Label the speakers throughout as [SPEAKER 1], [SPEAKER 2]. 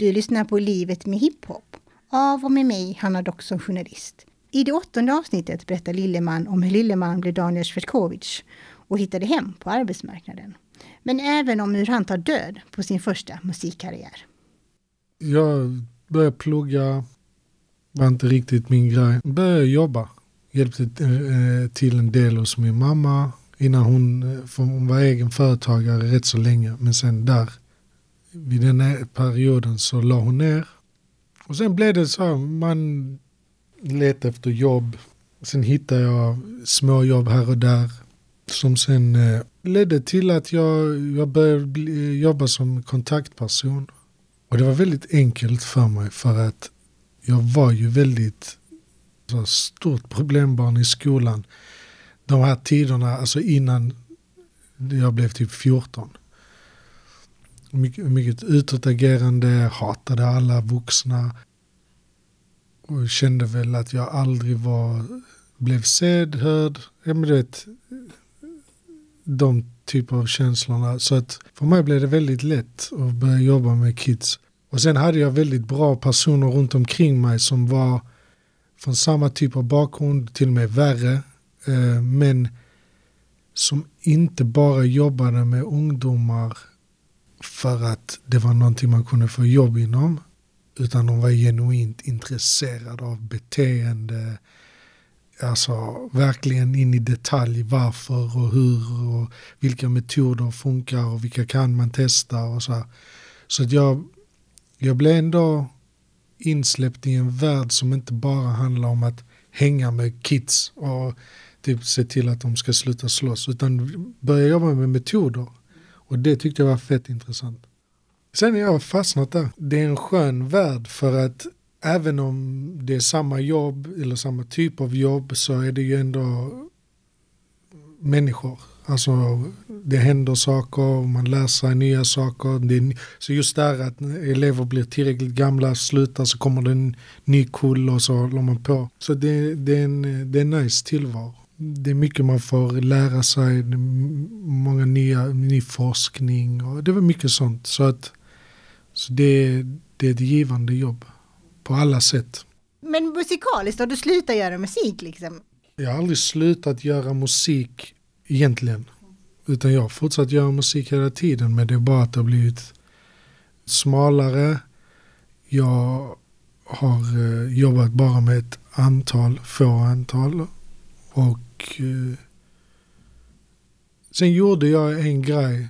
[SPEAKER 1] Du lyssnar på Livet med hiphop av och med mig, Hanna Dock som journalist. I det åttonde avsnittet berättar Lilleman om hur Lilleman blev Daniel Svetkovic och hittade hem på arbetsmarknaden. Men även om hur han tar död på sin första musikkarriär.
[SPEAKER 2] Jag började plugga, var inte riktigt min grej. Började jobba, hjälpte eh, till en del hos min mamma innan hon, eh, hon var egen företagare rätt så länge. Men sen där, vid den perioden så la hon ner. Och sen blev det så här, man letade efter jobb. Sen hittade jag småjobb här och där. Som sen eh, ledde till att jag, jag började bli, jobba som kontaktperson. Och det var väldigt enkelt för mig för att jag var ju väldigt så stort problembarn i skolan. De här tiderna, alltså innan jag blev typ 14. Mycket, mycket utåtagerande, hatade alla vuxna. Och kände väl att jag aldrig var, blev sedd, hörd. Ja men du vet, de typer av känslorna. Så att för mig blev det väldigt lätt att börja jobba med kids. Och sen hade jag väldigt bra personer runt omkring mig som var från samma typ av bakgrund, till och med värre. Eh, men som inte bara jobbade med ungdomar för att det var någonting man kunde få jobb inom. Utan de var genuint intresserade av beteende, alltså verkligen in i detalj varför och hur och vilka metoder funkar och vilka kan man testa och så. Här. Så att jag, jag blev ändå insläppt i en värld som inte bara handlar om att hänga med kids och typ se till att de ska sluta slåss utan börja jobba med metoder. Och det tyckte jag var fett intressant. Sen har jag fastnat där. Det är en skön värld för att även om det är samma jobb eller samma typ av jobb så är det ju ändå människor. Alltså det händer saker, man lär sig nya saker. Det så just där att elever blir tillräckligt gamla, slutar så kommer det en ny kull och så håller man på. Så det, det, är, en, det är en nice tillvaro. Det är mycket man får lära sig, många nya, ny forskning och det var mycket sånt. Så, att, så det, det är ett givande jobb på alla sätt.
[SPEAKER 1] Men musikaliskt, har du slutat göra musik liksom?
[SPEAKER 2] Jag har aldrig slutat göra musik egentligen. Utan jag har fortsatt göra musik hela tiden men det är bara att det har blivit smalare. Jag har eh, jobbat bara med ett antal, få antal. Och eh, sen gjorde jag en grej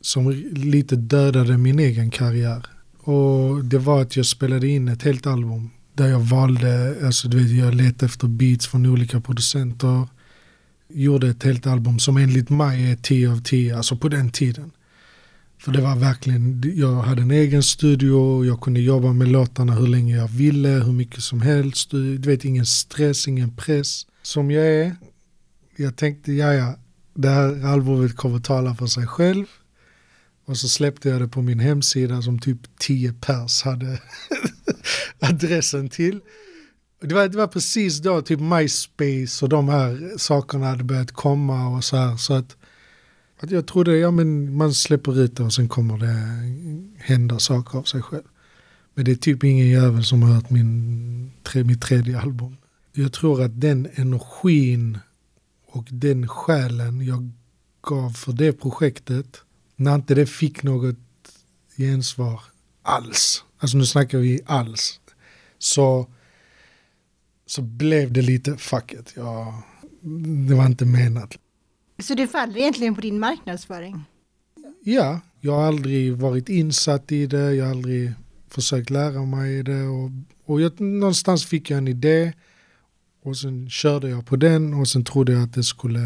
[SPEAKER 2] som lite dödade min egen karriär. Och det var att jag spelade in ett helt album. Där jag valde, alltså du vet jag letade efter beats från olika producenter. Gjorde ett helt album som enligt mig är 10 av 10, alltså på den tiden. För det var verkligen, jag hade en egen studio, jag kunde jobba med låtarna hur länge jag ville, hur mycket som helst. Du vet ingen stress, ingen press. Som jag är, jag tänkte ja ja, det här albumet kommer tala för sig själv. Och så släppte jag det på min hemsida som typ 10 pers hade adressen till. Det var, det var precis då typ MySpace och de här sakerna hade börjat komma och så här. Så att, att jag trodde, ja men man släpper ut det och sen kommer det hända saker av sig själv. Men det är typ ingen jävel som har hört min, tre, mitt tredje album. Jag tror att den energin och den själen jag gav för det projektet när inte det fick något gensvar alls, alltså nu snackar vi alls, så, så blev det lite fuck it. Ja, det var inte menat.
[SPEAKER 1] Så det faller egentligen på din marknadsföring?
[SPEAKER 2] Ja, jag har aldrig varit insatt i det, jag har aldrig försökt lära mig det och, och jag, någonstans fick jag en idé och sen körde jag på den och sen trodde jag att det skulle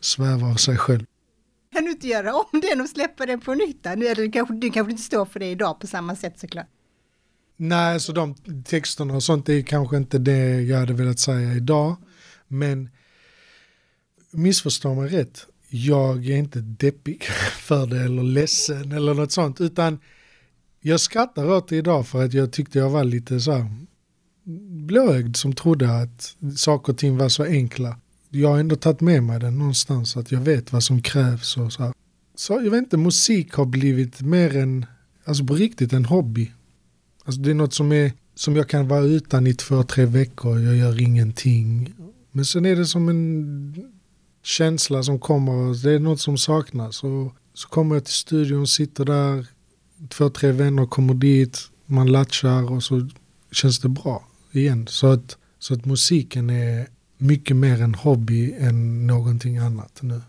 [SPEAKER 2] sväva av sig själv.
[SPEAKER 1] Kan du inte göra om den och släppa den på nytt? Nu du kanske, du kanske inte står för det idag på samma sätt såklart.
[SPEAKER 2] Nej, så de texterna och sånt är kanske inte det jag hade velat säga idag. Men missförstå mig rätt, jag är inte deppig för det eller ledsen eller något sånt. Utan jag skrattar åt det idag för att jag tyckte jag var lite så här blåögd som trodde att saker och ting var så enkla jag har ändå tagit med mig den någonstans. Att jag vet vad som krävs och så här. Så jag vet inte, musik har blivit mer än, alltså på riktigt en hobby. Alltså det är något som, är, som jag kan vara utan i två, tre veckor. Jag gör ingenting. Men sen är det som en känsla som kommer. Det är något som saknas. Och så kommer jag till studion, sitter där. Två, tre vänner kommer dit. Man latchar och så känns det bra igen. Så att, så att musiken är mycket mer en hobby än någonting annat nu.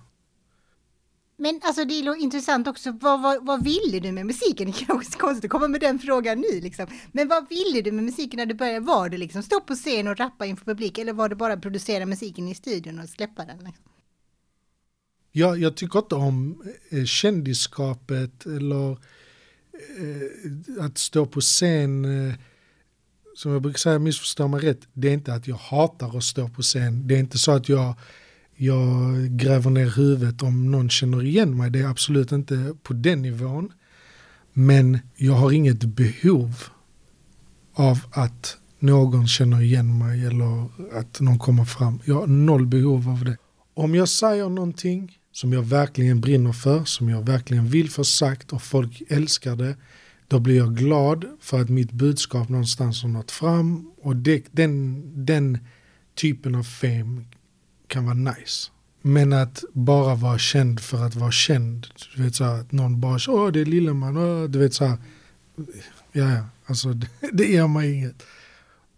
[SPEAKER 1] Men alltså det är intressant också, vad, vad, vad ville du med musiken? Det är också konstigt att komma med den frågan nu liksom. Men vad ville du med musiken när du började? Var det liksom stå på scen och rappa inför publik eller var det bara producera musiken i studion och släppa den? Liksom?
[SPEAKER 2] Ja, jag tycker inte om eh, kändisskapet eller eh, att stå på scen. Eh, som jag brukar säga, missförstå mig rätt, det är inte att jag hatar att stå på scen. Det är inte så att jag jag gräver ner huvudet om någon känner igen mig. Det är absolut inte på den nivån. Men jag har inget behov av att någon känner igen mig eller att någon kommer fram. Jag har noll behov av det. Om jag säger någonting som jag verkligen brinner för, som jag verkligen vill få sagt och folk älskar det, då blir jag glad för att mitt budskap någonstans har nått fram och det, den, den typen av fame kan vara nice. Men att bara vara känd för att vara känd. Du vet så här, att någon bara, åh det är Lilleman, åh, du vet så här. Ja, ja, alltså det, det ger mig inget.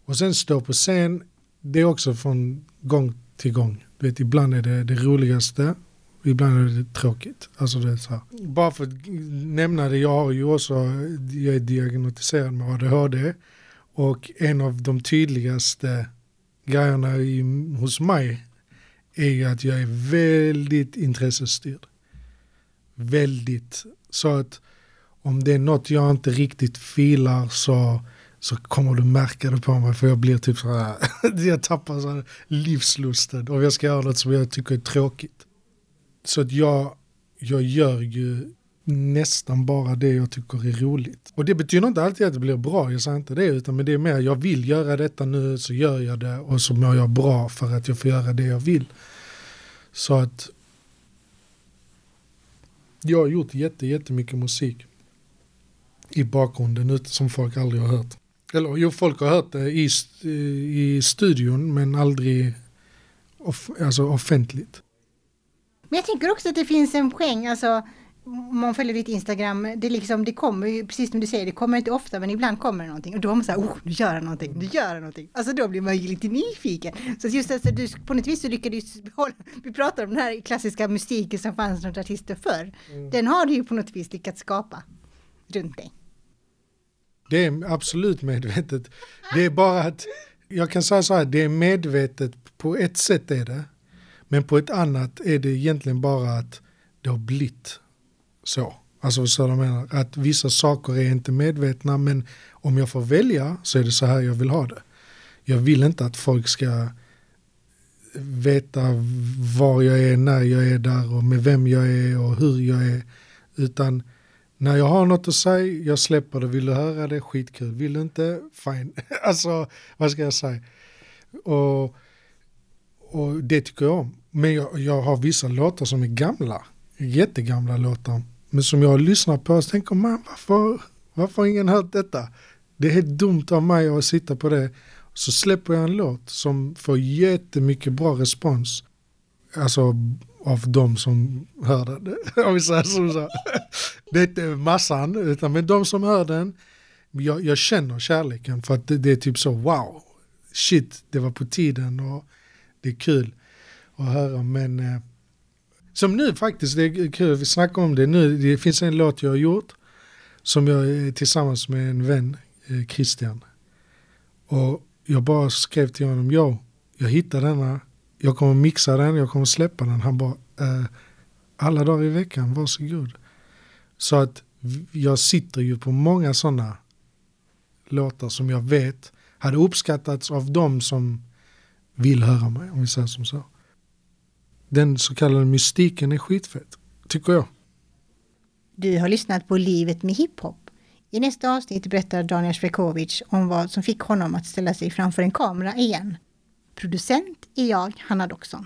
[SPEAKER 2] Och sen stå på scen, det är också från gång till gång. Du vet, ibland är det det roligaste, ibland är det tråkigt. Alltså det är så här. Bara för att nämna det, jag har ju också, jag är diagnostiserad med ADHD. Och en av de tydligaste grejerna i, hos mig är ju att jag är väldigt intressestyrd. Väldigt. Så att om det är något jag inte riktigt filar så, så kommer du märka det på mig för jag blir typ så här, jag tappar så här livslusten om jag ska göra något som jag tycker är tråkigt. Så att jag, jag gör ju nästan bara det jag tycker är roligt. Och det betyder inte alltid att det blir bra, jag säger inte det, utan men det är mer jag vill göra detta nu så gör jag det och så mår jag bra för att jag får göra det jag vill. Så att jag har gjort jätte, jättemycket musik i bakgrunden som folk aldrig har hört. Eller jo, folk har hört det i, i studion men aldrig off, alltså offentligt.
[SPEAKER 1] Men jag tänker också att det finns en poäng, alltså om man följer ditt Instagram, det, liksom, det kommer ju, precis som du säger, det kommer inte ofta men ibland kommer det någonting och då är man så här, oh, nu gör han någonting, nu gör han någonting. Alltså då blir man ju lite nyfiken. Så just alltså, du, på något vis så lyckades du behålla, vi pratar om den här klassiska mystiken som fanns runt artister förr. Mm. Den har du ju på något vis lyckats skapa runt dig.
[SPEAKER 2] Det är absolut medvetet. Det är bara att, jag kan säga så här, det är medvetet på ett sätt är det. Men på ett annat är det egentligen bara att det har blivit så. Alltså så de menar, att vissa saker är inte medvetna men om jag får välja så är det så här jag vill ha det. Jag vill inte att folk ska veta var jag är, när jag är där och med vem jag är och hur jag är. Utan när jag har något att säga, jag släpper det. Vill du höra det? Skitkul. Vill du inte? Fine. alltså, vad ska jag säga? Och, och det tycker jag om. Men jag, jag har vissa låtar som är gamla. Jättegamla låtar men som jag lyssnar på och tänker man varför, varför har ingen hört detta? Det är helt dumt av mig att sitta på det. Så släpper jag en låt som får jättemycket bra respons. Alltså av de som hör den. Om vi säger så. Det är inte massan, utan men de som hör den. Jag, jag känner kärleken för att det, det, är typ så wow. Shit, det var på tiden och det är kul att höra. Men eh, som nu faktiskt, det är kul, vi snackar om det nu. Det finns en låt jag har gjort som jag är tillsammans med en vän, eh, Christian. Och jag bara skrev till honom, yo, jag hittade denna, jag kommer mixa den, jag kommer släppa den. Han bara, eh, alla dagar i veckan, varsågod. Så att jag sitter ju på många sådana låtar som jag vet hade uppskattats av de som vill höra mig, om vi säger som så den så kallade mystiken är skitfett, tycker jag.
[SPEAKER 1] Du har lyssnat på Livet med hiphop. I nästa avsnitt berättar Daniel Srekovic om vad som fick honom att ställa sig framför en kamera igen. Producent är jag, Hanna Doxon.